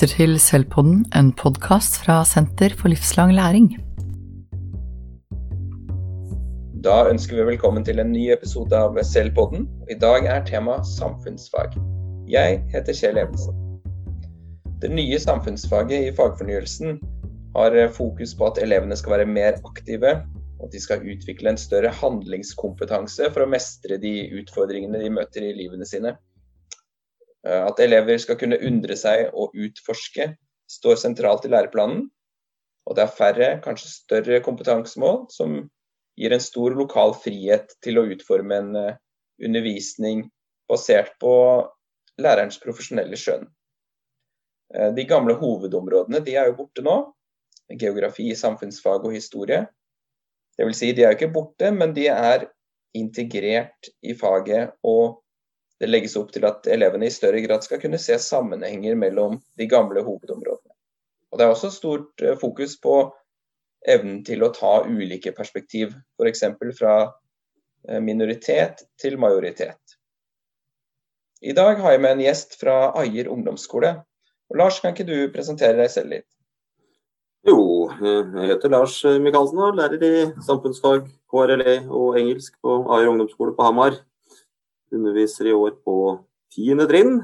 lytter til Selvpodden, en podkast fra Senter for livslang læring. Da ønsker vi velkommen til en ny episode av Selvpodden. I dag er tema samfunnsfag. Jeg heter Kjell Evensen. Det nye samfunnsfaget i fagfornyelsen har fokus på at elevene skal være mer aktive, og at de skal utvikle en større handlingskompetanse for å mestre de utfordringene de møter i livene sine. Eh, at elever skal kunne undre seg og utforske, står sentralt i læreplanen. Og det er færre, kanskje større kompetansemål som gir en stor lokal frihet til å utforme en eh, undervisning basert på lærerens profesjonelle skjønn. Eh, de gamle hovedområdene de er jo borte nå. Geografi, samfunnsfag og historie. Det vil si, de er jo ikke borte, men de er integrert i faget og det legges opp til at elevene i større grad skal kunne se sammenhenger mellom de gamle hovedområdene. Og Det er også stort eh, fokus på evnen til å ta ulike perspektiv, f.eks. fra eh, minoritet til majoritet. I dag har jeg med en gjest fra Ajer ungdomsskole. Og Lars, kan ikke du presentere deg selv litt? Jo, jeg heter Lars Michaelsen og lærer i samfunnsfag, KRLE og engelsk på Ajer ungdomsskole på Hamar. Underviser i år på tiende trinn.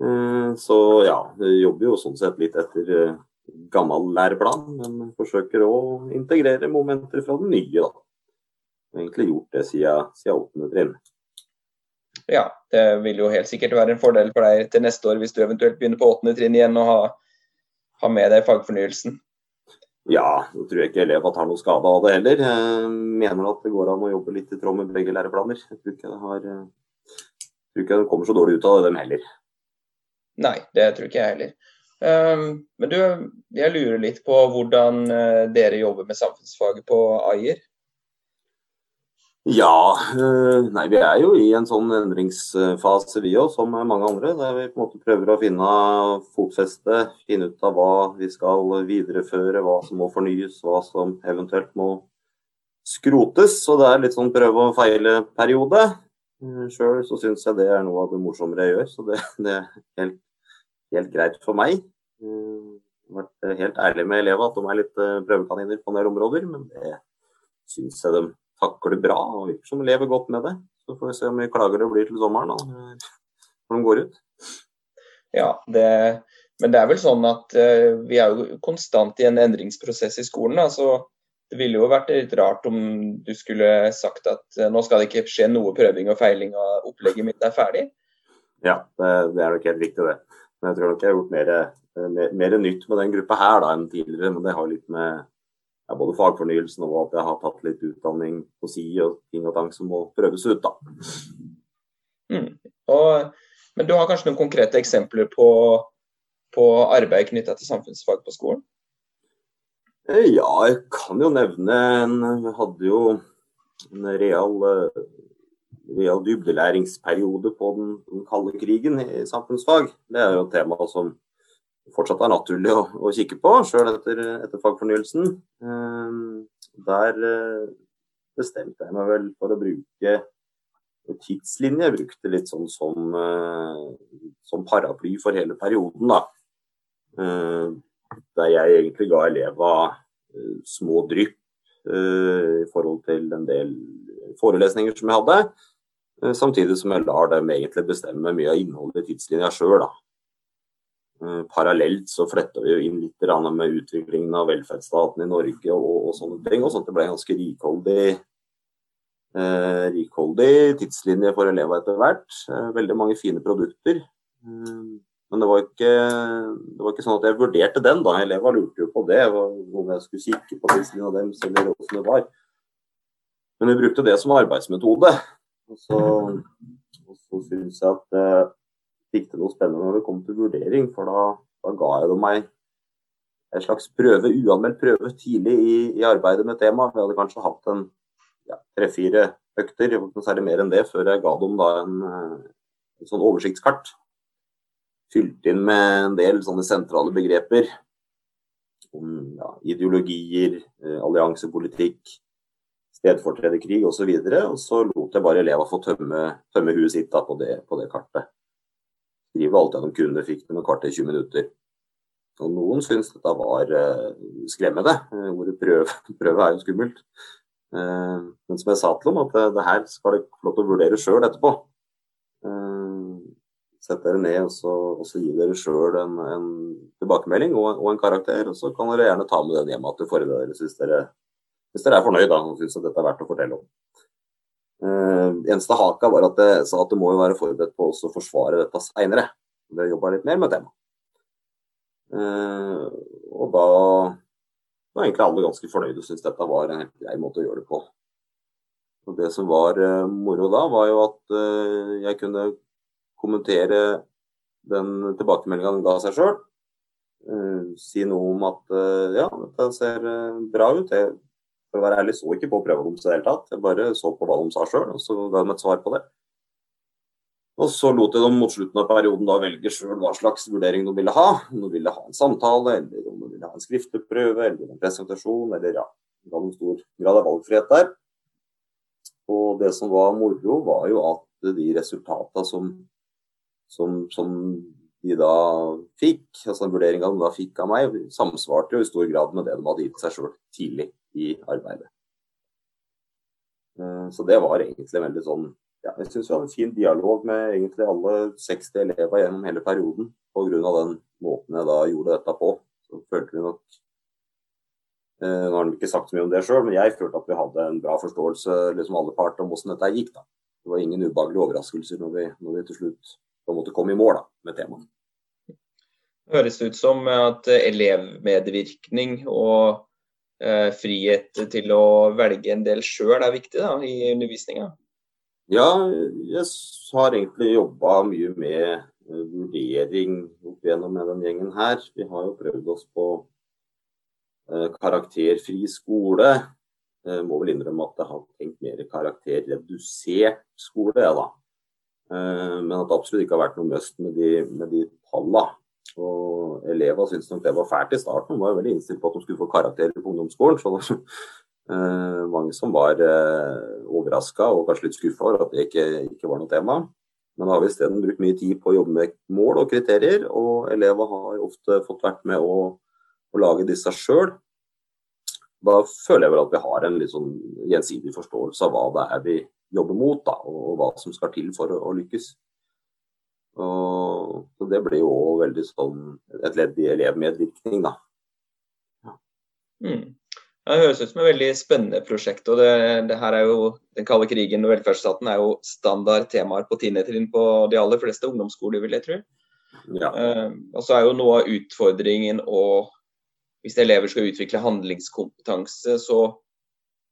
Eh, så ja, vi jobber jo sånn sett litt etter eh, gammel læreplan, men forsøker å integrere momenter fra den nye. da. Egentlig gjort det siden, siden 8. trinn. Ja, det vil jo helt sikkert være en fordel for deg til neste år hvis du eventuelt begynner på 8. trinn igjen og ha, har med deg fagfornyelsen. Ja, nå tror jeg ikke elevene tar noe skade av det heller. Jeg mener at det går an å jobbe litt i tråd med begge læreplaner. Jeg tror ikke det, har, tror ikke det kommer så dårlig ut av dem heller. Nei, det tror ikke jeg heller. Ehm, men du, jeg lurer litt på hvordan eh, dere jobber med samfunnsfaget på Ajer? Ja, eh, nei vi er jo i en sånn endringsfase vi òg, som mange andre. Der vi på en måte prøver å finne fotfeste, finne ut av hva vi skal videreføre, hva som må fornyes, hva som eventuelt må skrotes. Så det er litt sånn prøve og feile-periode. Eh, Sjøl så syns jeg det er noe av det morsommere jeg gjør, så det, det er helt, helt, greit for meg. Eh, jeg har vært helt ærlig med elevene at de er litt prøvekaniner på en del områder, men det syns jeg de takler bra og virker som lever godt med det. Så får vi se hvor mye klager det blir til sommeren da, når de går ut. Ja, det, men det er vel sånn at uh, vi er jo konstant i en endringsprosess i skolen. Da, så det ville jo vært litt rart om du skulle sagt at uh, nå skal det ikke skje noe prøving og feiling og opplegget mitt er ferdig. Ja, det, det, er nok helt riktig det. Men jeg tror nok jeg har gjort mer, eh, mer, mer nytt med den gruppa her da, enn tidligere. Men det har litt med ja, både fagfornyelsen og at jeg har tatt litt utdanning på si og ting og tang som må prøves ut. da. Mm. Og, men du har kanskje noen konkrete eksempler på, på arbeid knytta til samfunnsfag på skolen? Eh, ja, jeg kan jo nevne en Vi hadde jo en real, eh, real dybdelæringsperiode på den, den kalde krigen i samfunnsfag. Det er jo et tema som fortsatt er naturlig å, å kikke på, sjøl etter, etter, fagfornyelsen. Ehm, der eh, bestemte jeg meg vel for å bruke tidslinje. Jeg brukte litt sånn som, eh, som paraply for hele perioden, da. Ehm, der jeg egentlig ga eleva eh, små drypp i forhold til en del forelesninger som jeg hadde. Samtidig som jeg lar dem egentlig bestemme mye av innholdet i tidslinja sjøl. Eh, parallelt så flytta vi jo inn litt med utviklingen av velferdsstaten i Norge og, og sånne ting. og sånn at Det ble ganske rikholdig, eh, rikholdig tidslinje for elever etter hvert. Eh, veldig mange fine produkter. Eh, men det var, ikke, det var, ikke, sånn at jeg vurderte den. da, Elevene lurte jo på det, om jeg skulle kikke på tidslinja deres eller åssen det var. Men vi brukte det som arbeidsmetode. Og så, og så syns jeg at eh, fikk til noe spennende når det kom til vurdering. For da, da ga jeg dem meg en slags prøve, uanmeldt prøve tidlig i, i, arbeidet med temaet. Vi hadde kanskje hatt en tre-fire ja, økter, ikke særlig mer enn det, før jeg ga dem da en, eh, en sånn oversiktskart. Fylt inn med en del sånne sentrale begreper om ja, ideologier, eh, alliansepolitikk, stedfortrederkrig. Og, så og så lot jeg bare elevene få tømme, tømme huet sitt da, på, det, på det kartet. Skrive alt de kunne, fikk det et kvarter 20 minutter. Og noen syntes dette var uh, skremmende. Ordet prøve, prøve er jo skummelt. Uh, men som jeg sa til dem, at det, her skal dere få lov til å vurdere sjøl etterpå. Sett dere ned og så, og så gi dere sjøl en, en, tilbakemelding og, og, en karakter. Og så kan dere gjerne ta med den hjem til foreldrene deres hvis dere, hvis dere er fornøyd da, og syns dette er verdt å fortelle om. Uh, eneste haka var at jeg sa at du må jo være forberedt på å forsvare dette seinere. Vi jobba litt mer med temaet. Uh, og da var egentlig alle ganske fornøyde og syntes dette var en grei måte å gjøre det på. Og Det som var uh, moro da, var jo at uh, jeg kunne kommentere den tilbakemeldinga den ga seg sjøl. si noe om at ja, dette ser bra ut. Jeg, for å være ærlig så ikke på deres i det hele tatt. Jeg bare så på hva de sa sjøl, og så ga de et svar på det. Og så lot jeg dem mot slutten av perioden da velge sjøl hva slags vurdering de ville ha. Om de ville ha en samtale, eller om de ville ha en skriftlig prøve, eller en presentasjon, eller ja. Var en stor grad av valgfrihet der. Og det som var moro, var jo at de resultatene som, som, som de da fikk, altså vurderinga de da fikk av meg, samsvarte jo i stor grad med det de hadde gitt seg sjøl tidlig i arbeidet. Eh, så det var egentlig veldig sånn ja, jeg syns vi hadde en fin dialog med egentlig alle 60 elever gjennom hele perioden. Pga. den måten jeg da gjorde dette på. Så følte vi nok eh, Nå har de ikke sagt så mye om det sjøl, men jeg følte at vi hadde en bra forståelse liksom alle parter om hvordan dette gikk. da. Det var ingen ubehagelige overraskelser når vi, når vi til slutt på en måte kom i mål da, med temaet. Høres ut som at elevmedvirkning og frihet til å velge en del sjøl er viktig da, i undervisninga? Ja, jeg har egentlig jobba mye med eh, vurdering opp igjennom med den gjengen her. Vi har jo prøvd oss på eh, karakterfri skole. Jeg eh, må vel innrømme at jeg har tenkt mer karakterredusert skole, da. Men at det absolutt ikke har vært noe must med de, med de tallene. Og elevene syntes nok det var fælt i starten. De var veldig innstilt på at de skulle få karakterer på ungdomsskolen. Så det var mange som var eh, overraska og kanskje litt skuffa over at det ikke, ikke, var noe tema. Men da har vi isteden brukt mye tid på å jobbe med mål og kriterier, og elever har ofte fått vært med å, å lage disse sjøl. Da føler jeg vel at vi har en litt sånn gjensidig forståelse av hva det er vi jobber mot, da, og hva som skal til for å, å lykkes. Og, så Det blir jo veldig sånn et ledd i elevmedvirkning, da. Ja. Mm. Det høres ut som et veldig spennende prosjekt. og det, det, her er jo, Den kalde krigen og velferdsstaten er jo standard temaer på tiendetrinn på de aller fleste ungdomsskoler, vil jeg tro. Ja. Uh, og så er jo noe av utfordringen og hvis elever skal utvikle handlingskompetanse, så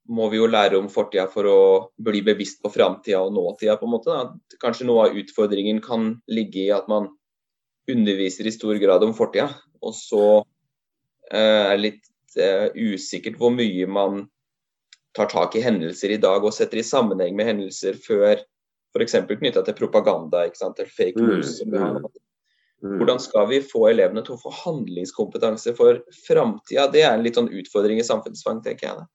må vi jo lære om fortida for å bli bevisst på framtida og nåtida. på en måte. Da. Kanskje noe av utfordringen kan ligge i at man underviser i stor grad om fortida, og så er er litt eh, usikkert hvor mye man tar tak i hendelser i dag og setter i sammenheng med hendelser før f.eks. knytta til propaganda ikke sant, eller fake mm, news. Mm, mm. Hvordan skal vi få elevene til å få handlingskompetanse for framtida? Det er en litt sånn utfordring i samfunnsfang, tenker jeg. Da.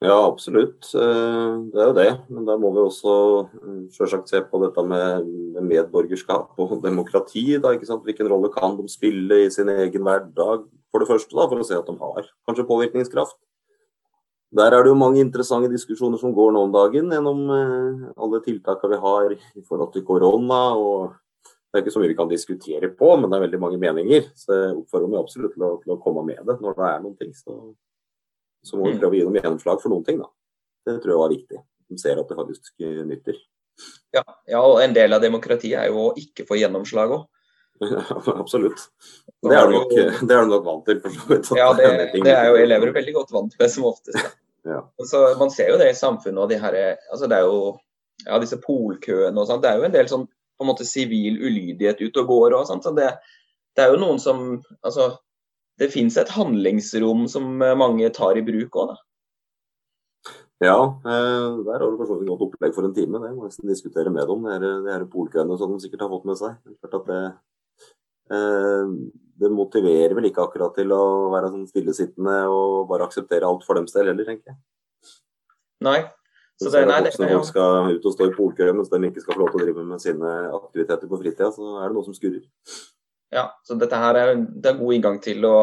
Ja, absolutt. Eh, det er jo det. Men da må vi også eh, selvsagt se på dette med medborgerskap og demokrati. Da, Hvilken rolle kan de spille i sin egen hverdag? for det første, da, for å se at de har kanskje påvirkningskraft. Der er det jo mange interessante diskusjoner som går nå om dagen gjennom eh, alle tiltakene vi har i forhold til korona. og Det er ikke så mye vi kan diskutere på, men det er veldig mange meninger. Så jeg oppfordrer meg absolutt til å, til å, komme med det når det er noen ting. Så, så må vi mm. prøve å gi dem gjennomslag for noen ting. da. Det tror jeg var viktig. De ser at det faktisk nytter. Ja, ja, og en del av demokratiet er jo å ikke få gjennomslag òg. Absolutt. Det er, nok, det er du nok vant til. for så vidt. Ja, det, det, er jo elever veldig godt vant til som oftest. Ja. Så Man ser jo det i samfunnet. og de her, altså Det er jo ja, disse polkøene og sånn. Det er jo en del sånn på en måte sivil ulydighet ute og går. òg. så det, det er jo noen som altså Det fins et handlingsrom som mange tar i bruk òg, da. Ja, eh, der har du for så vidt godt opplegg for en time. Det må nesten diskutere med dem. Det er polkøene som de sikkert har fått med seg. Det, Eh, det motiverer vel ikke akkurat til å være sånn stillesittende og bare akseptere alt for dems del heller, tenker jeg. Nei. Så det, nei, voksne folk skal ut og stå i polkø mens de ikke skal få lov til å drive med sine aktiviteter på fritida, så er det noe som skurrer. Ja, så dette her er, det er god inngang til å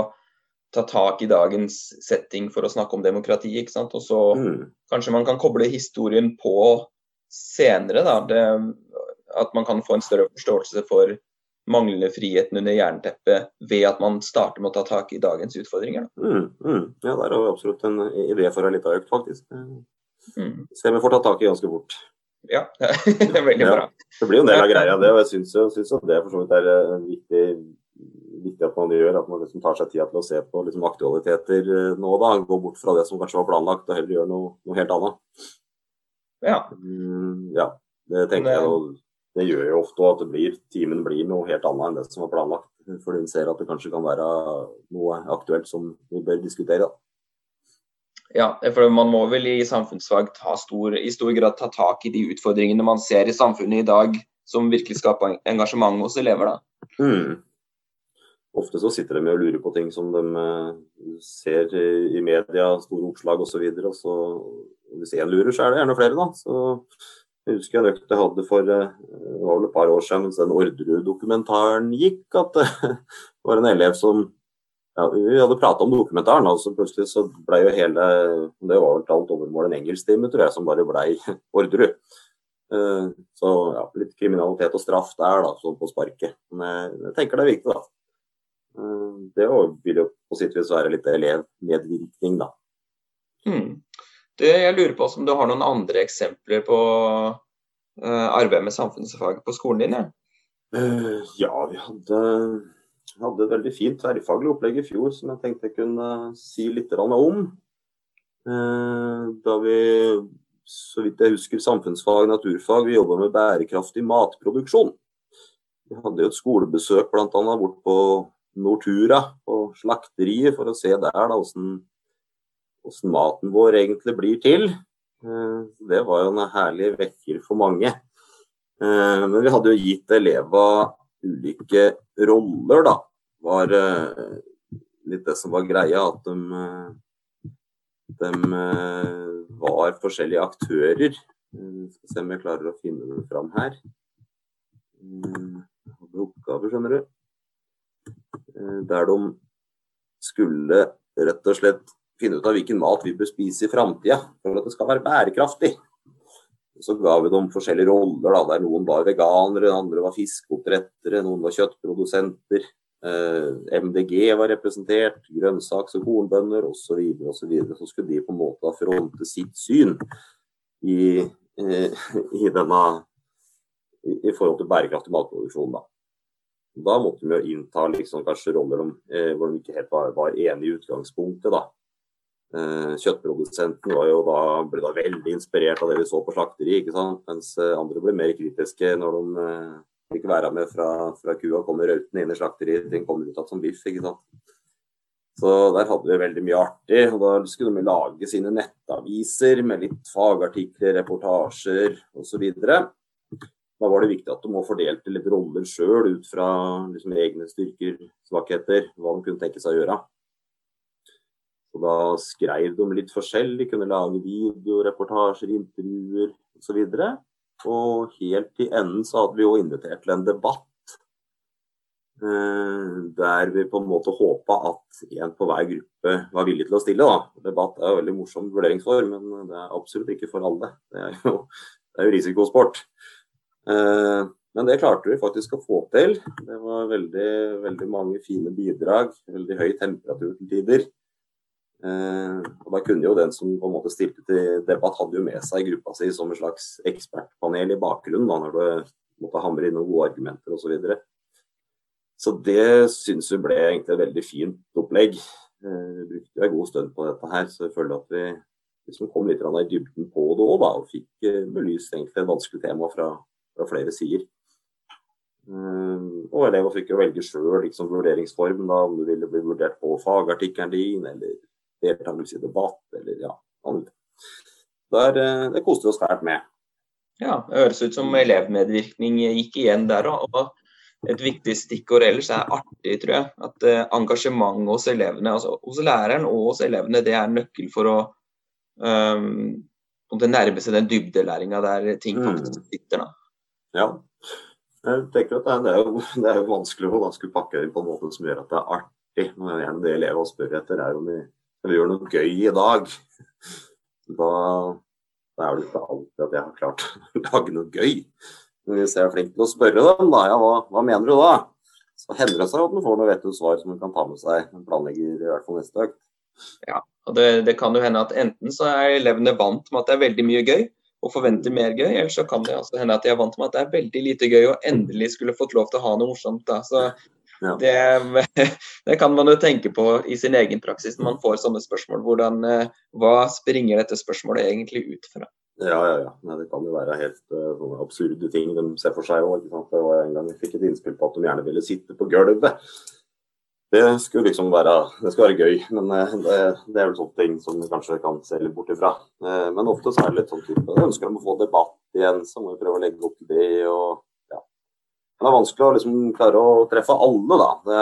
ta tak i dagens setting for å snakke om demokrati. ikke sant? Og så mm. kanskje man kan koble historien på senere. da, det, At man kan få en større forståelse for manglende friheten under jernteppet ved at man starter med å ta tak i dagens utfordringer. Mm, mm. Ja, der har vi absolutt en idé for en liten økt, faktisk. Mm. Se vi får ta tak i ganske fort. Ja, det er veldig bra. Det blir jo en del av greia, det. Og jeg syns jo det for så vidt er eh, viktig, viktig, at man gjør. At man liksom tar seg tida til å se på liksom, aktualiteter eh, nå, da. Gå bort fra det som kanskje var planlagt, og heller gjøre noe, noe helt annet. Ja. Mm, ja, det tenker det... jeg. Og det gjør jo ofte at det blir, timen blir noe helt annet enn det som var planlagt. Fordi en ser at det kanskje kan være noe aktuelt som vi bør diskutere. da. Ja, for man må vel i samfunnsfag stor, i stor grad ta tak i de utfordringene man ser i samfunnet i dag, som virkelig skaper engasjement hos elever, da. Mm. Ofte så sitter de med og lurer på ting som de eh, ser i media, store oppslag osv. Og, så, og hvis én lurer, så er det gjerne flere, da. Så jeg husker en økt jeg hadde for eh, det var vel et par år siden mens den Orderud-dokumentaren gikk, at det var en elev som ja, Vi hadde prata om dokumentaren, og så plutselig så ble jo hele Det var vel alt overmål en engelsktime, tror jeg, som bare blei Orderud. Eh, så ja, litt kriminalitet og straff der, da, sånn på sparket. Men jeg tenker det er viktig, da. Eh, det vil jo på sitt vis være litt elevmedvirkning, da. Mm. Det, jeg lurer på om du har noen andre eksempler på uh, arbeid med samfunnsfag på skolen din? Ja, ja vi hadde jeg hadde et veldig fint tverrfaglig opplegg i fjor som jeg tenkte jeg kunne si litt om. Eh, da vi, så vidt jeg husker, samfunnsfag, naturfag, vi jobba med bærekraftig matproduksjon. Vi hadde jo et skolebesøk bl.a. bort på Nortura, på slakteriet, for å se der da, hvordan, maten vår egentlig blir til. Eh, det var jo en herlig vekker for mange. Eh, men vi hadde jo gitt elever ulike roller, da, var uh, litt det som var greia. At de, uh, de uh, var forskjellige aktører. skal se om jeg klarer å finne dem fram her. Jeg hadde oppgaver, skjønner du. Der de skulle rett og slett finne ut av hvilken mat vi bør spise i framtida for at det skal være bærekraftig. Så ga vi dem forskjellige roller, da, der noen var veganere, andre var fiskeoppdrettere, noen var kjøttprodusenter. Eh, MDG var representert, grønnsaks- og kornbønder osv. Så, og så, videre. så skulle de på en måte fronte sitt syn i, eh, i, denne, i, forhold til bærekraftig matproduksjon. Da, da måtte vi jo innta liksom kanskje roller om, eh, hvor de ikke helt var, var enige i utgangspunktet. da. Eh, kjøttprodusenten da, ble da veldig inspirert av det vi så på slakteri, mens eh, andre ble mer kritiske når de eh, fikk være med fra, fra kua kommer rautende inn i slakteriet den kommer ut igjen som biff. ikke sant? Så der hadde vi veldig mye artig. og Da skulle de lage sine nettaviser med litt fagartikler, reportasjer osv. Da var det viktig at de må fordelte litt roller sjøl ut fra liksom, egne styrker, svakheter, hva de kunne tenke seg å gjøre. Og da skrev de litt forskjellig, kunne lage videoreportasjer, intervjuer osv. Og, så og helt til enden så hadde vi jo invitert til en debatt. Eh, der vi på en måte håpa at en på hver gruppe var villig til å stille. Da. Debatt er jo veldig morsom vurderingsform, men det er absolutt ikke for alle. Det er jo, det er jo risikosport. Eh, men det klarte vi faktisk å få til. Det var veldig, veldig mange fine bidrag. Veldig høy temperatur til tider. Eh, og da kunne jo den som på en måte stilte til debatt, hadde jo med seg gruppa si som en slags ekspertpanel i bakgrunnen da, når du måtte hamre inn noen gode argumenter osv. Så, videre. så det syns vi ble egentlig et veldig fint opplegg. Eh, vi brukte jo en god stund på dette her, så jeg føler at vi liksom kom litt i dybden på det òg, og fikk eh, belyst egentlig et vanskelig tema fra, fra flere sider. og elever fikk jo velge sjøl liksom, vurderingsform, da, om du ville bli vurdert på fagartikkelen din, eller deltakelse i debatt eller ja, andre. Der, eh, det koste vi oss fælt med. Ja, det høres ut som elevmedvirkning gikk igjen der òg. Et viktig stikkord ellers er artig, tror jeg. At uh, engasjement hos elevene, altså hos læreren og hos elevene, det er nøkkel for å um, det nærme seg den dybdelæringa der ting Mm. faktisk sitter. da. Ja. Jeg tenker at det er, det jo, det er jo vanskelig å vanskelig pakke inn på en måte som gjør at det er artig. Men det det elever spør etter, er om vi, vi gjør noe gøy i dag. Da, da er det ikke alltid at jeg har klart å lage noe gøy. Men hvis jeg er flink til å spørre dem, da, ja, hva, hva mener du da? Så hender det seg at man får noe vettugt svar som man kan ta med seg. Man planlegger i hvert fall neste økt. Og det, det kan jo hende at enten så er elevene vant med at det er veldig mye gøy, og forventer mer gøy, eller så kan det altså hende at de er vant med at det er veldig lite gøy og endelig skulle fått lov til å ha noe morsomt. da. Så Ja. det, det kan man jo tenke på i sin egen praksis når man får sånne spørsmål. Hvordan, eh, hva springer dette spørsmålet egentlig ut fra? Ja, ja, ja. Nei, det kan jo være helt uh, absurde ting de ser for seg òg. En gang jeg fikk et innspill på at de gjerne ville sitte på gulvet. Det skulle liksom være, det skal være gøy, men eh, det, det er vel sånne ting som vi kanskje kan se litt bort ifra. Men ofte så er det litt sånn type Ønsker de å få debatt igjen, så må vi prøve å legge opp til det. og. Men det er vanskelig å liksom klare å treffe alle, da. Det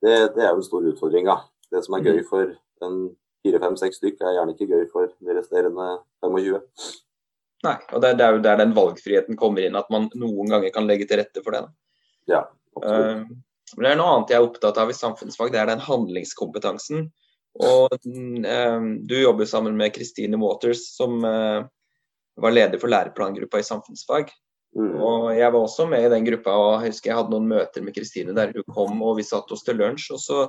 det, det er jo den store utfordringa. Det som er gøy for en fire-fem-seks stykk, er gjerne ikke gøy for de resterende 25. Nei, og det, det er jo der den valgfriheten kommer inn, at man noen ganger kan legge til rette for det. da. Ja, absolutt. Uh, Men det er noe annet jeg er opptatt av i samfunnsfag, det er den handlingskompetansen. Og eh, Du jobber sammen med Christine Waters, som eh, var leder for læreplangruppa i samfunnsfag. Mm. Og Jeg var også med i den gruppa, og jeg husker jeg hadde noen møter med Kristine der hun kom og vi satt oss til lunsj. og Så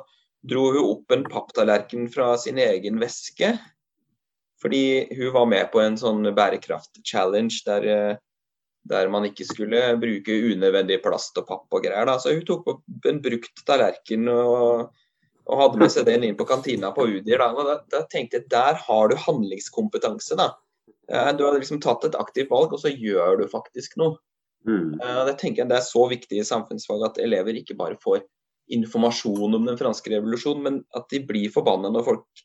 dro hun opp en papptallerken fra sin egen veske. Fordi hun var med på en sånn bærekraft-challenge der, eh, der man ikke skulle bruke unødvendig plast og papp og greier. Da. Så hun tok opp en brukt tallerken og, og hadde med seg den inn på kantina på Udir. Da. Og da, da tenkte jeg der har du handlingskompetanse. da. Eh, Du har liksom tatt et aktivt valg, og så gjør du faktisk noe. Mm. Eh, Det tenker jeg det er så viktig i samfunnsfag at elever ikke bare får informasjon om den franske revolusjonen, men at de blir forbanna når folk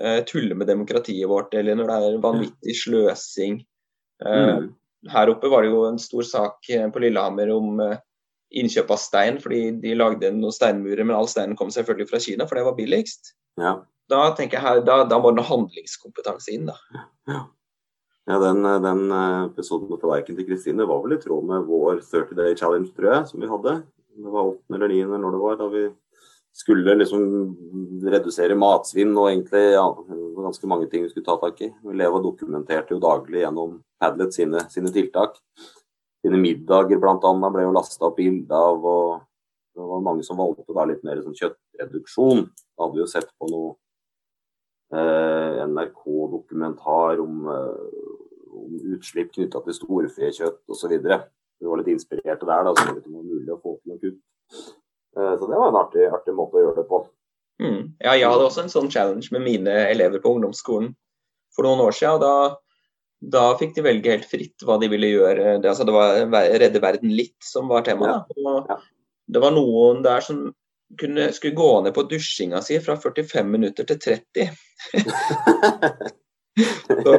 eh, tuller med demokratiet vårt, eller når det er vanvittig sløsing. Mm. Her oppe var det jo en stor sak på Lillehammer om innkjøp av stein, fordi de lagde noen steinmurer, men all steinen kom selvfølgelig fra Kina, for det var billigst. Ja. Da tenker jeg her, da, da må det noe handlingskompetanse inn, da. ja, den, den eh, episoden med tallerkenen til Kristine var vel i tråd med vår 30 Day Challenge, tror jeg, som vi hadde. Det var 8. eller 9. eller når det var, da vi skulle liksom redusere matsvinn og egentlig ja, ganske mange ting vi skulle ta tak i. Og dokumenterte jo daglig gjennom Padlet sine, sine tiltak. Sine middager bl.a. ble jo lasta opp bilde av, og det var mange som valgte da litt mer sånn kjøttreduksjon. Da hadde vi jo sett på noe eh, NRK-dokumentar om, eh, om utslipp knytta til storfekjøtt osv. Vi var litt inspirerte der, da, så det var mulig å få til noe kutt. Eh, så det var en artig, artig måte å gjøre det på. Mm. Ja, jeg hadde også en sånn challenge med mine elever på ungdomsskolen for noen år siden. Da, da fikk de velge helt fritt hva de ville gjøre. Det, altså, det var Redde verden litt som var temaet. Ja. Ja. Det var noen der som kunne, skulle gå ned på dusjinga si fra 45 minutter til 30. Så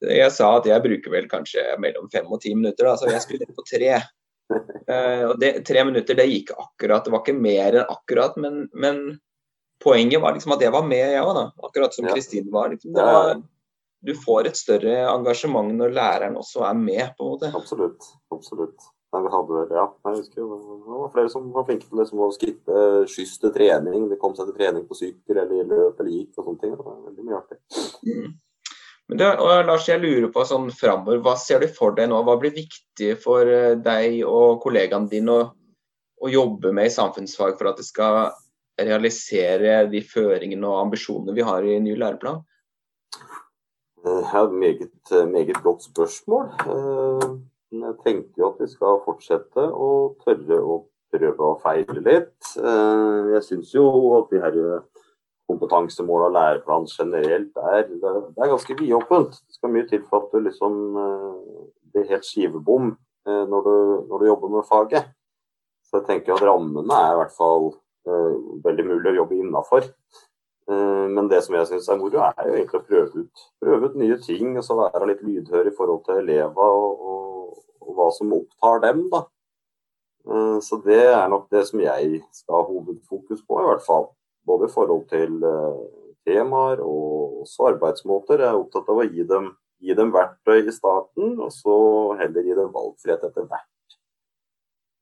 jeg sa at jeg bruker vel kanskje mellom fem og ti minutter, da, så jeg ned på tre. Uh, og det, tre minutter det gikk akkurat, det var ikke mer enn akkurat, men, men poenget var liksom at jeg var med, jeg òg. Akkurat som Ja. Var. Liksom. Det var. Du får et større engasjement når læreren også er med, på en måte. Absolutt. Absolutt. Nei, vi hadde, ja, jeg husker det var flere som var flinke til liksom å skippe skyss til trening. De kom seg til trening på sykkel eller løp eller gikk og sånne ting. Det var veldig mye artig. Mm. Men du, Lars, jeg lurer på sånn framover, hva ser du for deg nå? Hva blir viktig for eh, deg og kollegaene dine å, å jobbe med i samfunnsfag for at det skal realisere de føringene og ambisjonene vi har i ny læreplan? Eh, Ja, meget, meget godt spørsmål. Eh, Jeg tenker jo at vi skal fortsette å tørre å prøve å feile litt. Eh, Jeg syns jo at de her kompetansemål og læreplan generelt er, det er, ganske vidåpent. Det skal mye til for at du liksom eh, blir helt skivebom eh, når du, når du jobber med faget. Så jeg tenker at rammene er i hvert fall uh, veldig mulig å jobbe innafor. Men det som jeg syns er moro, er jo egentlig å prøve ut, prøve ut nye ting. og så Være litt lydhør i forhold til elever og, og, og hva som opptar dem. da. Så det er nok det som jeg skal ha hovedfokus på, i hvert fall. Både i forhold til eh, temaer og også arbeidsmåter. Jeg er opptatt av å gi dem gi dem verktøy i starten, og så heller gi dem valgfrihet etter hvert.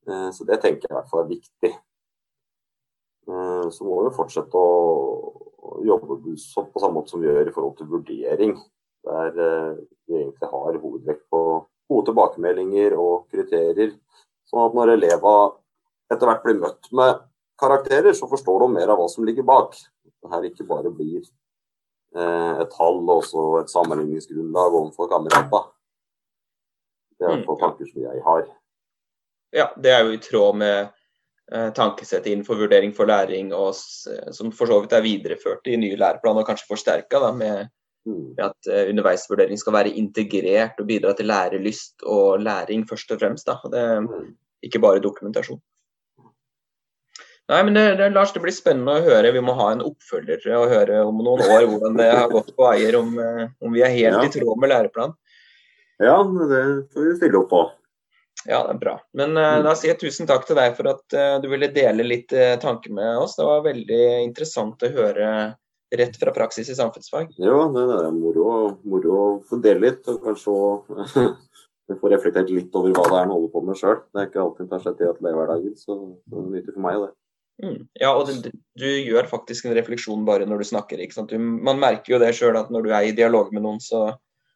Eh, så det tenker jeg i hvert fall er viktig. Eh, så må vi fortsette å jobbe på samme måte som vi gjør i forhold til vurdering. Der vi egentlig har hovedvekt på gode tilbakemeldinger og kriterier. Sånn at når elever etter hvert blir møtt med karakterer, så forstår de mer av hva som ligger bak. Det her ikke bare blir eh, et tall og så et sammenligningsgrunnlag overfor kamerater. Det er i hvert fall mm. tanker som jeg har. Ja, det er jo i tråd med eh, tankesettet innenfor vurdering for læring, og, som for så vidt er videreført i nye læreplaner og kanskje forsterka med, mm. med, at eh, underveisvurdering skal være integrert og bidra til lærelyst og læring først og fremst. Da. Det, mm. ikke bare dokumentasjon. Nei, men det, det, Lars, det blir spennende å høre. Vi må ha en oppfølger og høre om noen år hvordan det har gått på Eier, om, eh, om vi er helt ja. i tråd med læreplanen. Ja, det får vi stille opp på. Ja, det er bra. Men uh, da sier jeg tusen takk til deg for at uh, du ville dele litt uh, tanker med oss. Det var veldig interessant å høre rett fra praksis i samfunnsfag. Ja, det er moro, moro å få dele litt, og kanskje få reflektert litt over hva det er en holder på med sjøl. Det er ikke alltid tar seg tid til det i hverdagen, så det er nyttig for meg, det. Mm. Ja, og det, du gjør faktisk en refleksjon bare når du snakker. ikke sant? Du, man merker jo det sjøl at når du er i dialog med noen, så,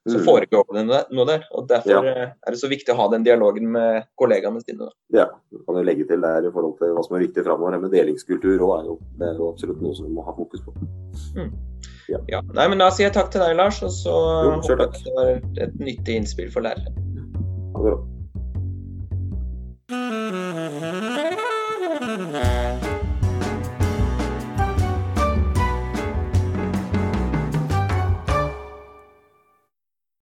så mm. foregår det noe der. og Derfor ja. Eh, er det så viktig å ha den dialogen med kollegaene sine Da. Ja, du kan jo legge til der i forhold til hva som er viktig framover. Med delingskultur og er jo, det er jo absolutt noe som vi må ha fokus på. Mm. Ja. ja. Nei, men da sier jeg takk til deg, Lars, og så jo, håper jeg det var et nyttig innspill for lærere. Ha det bra.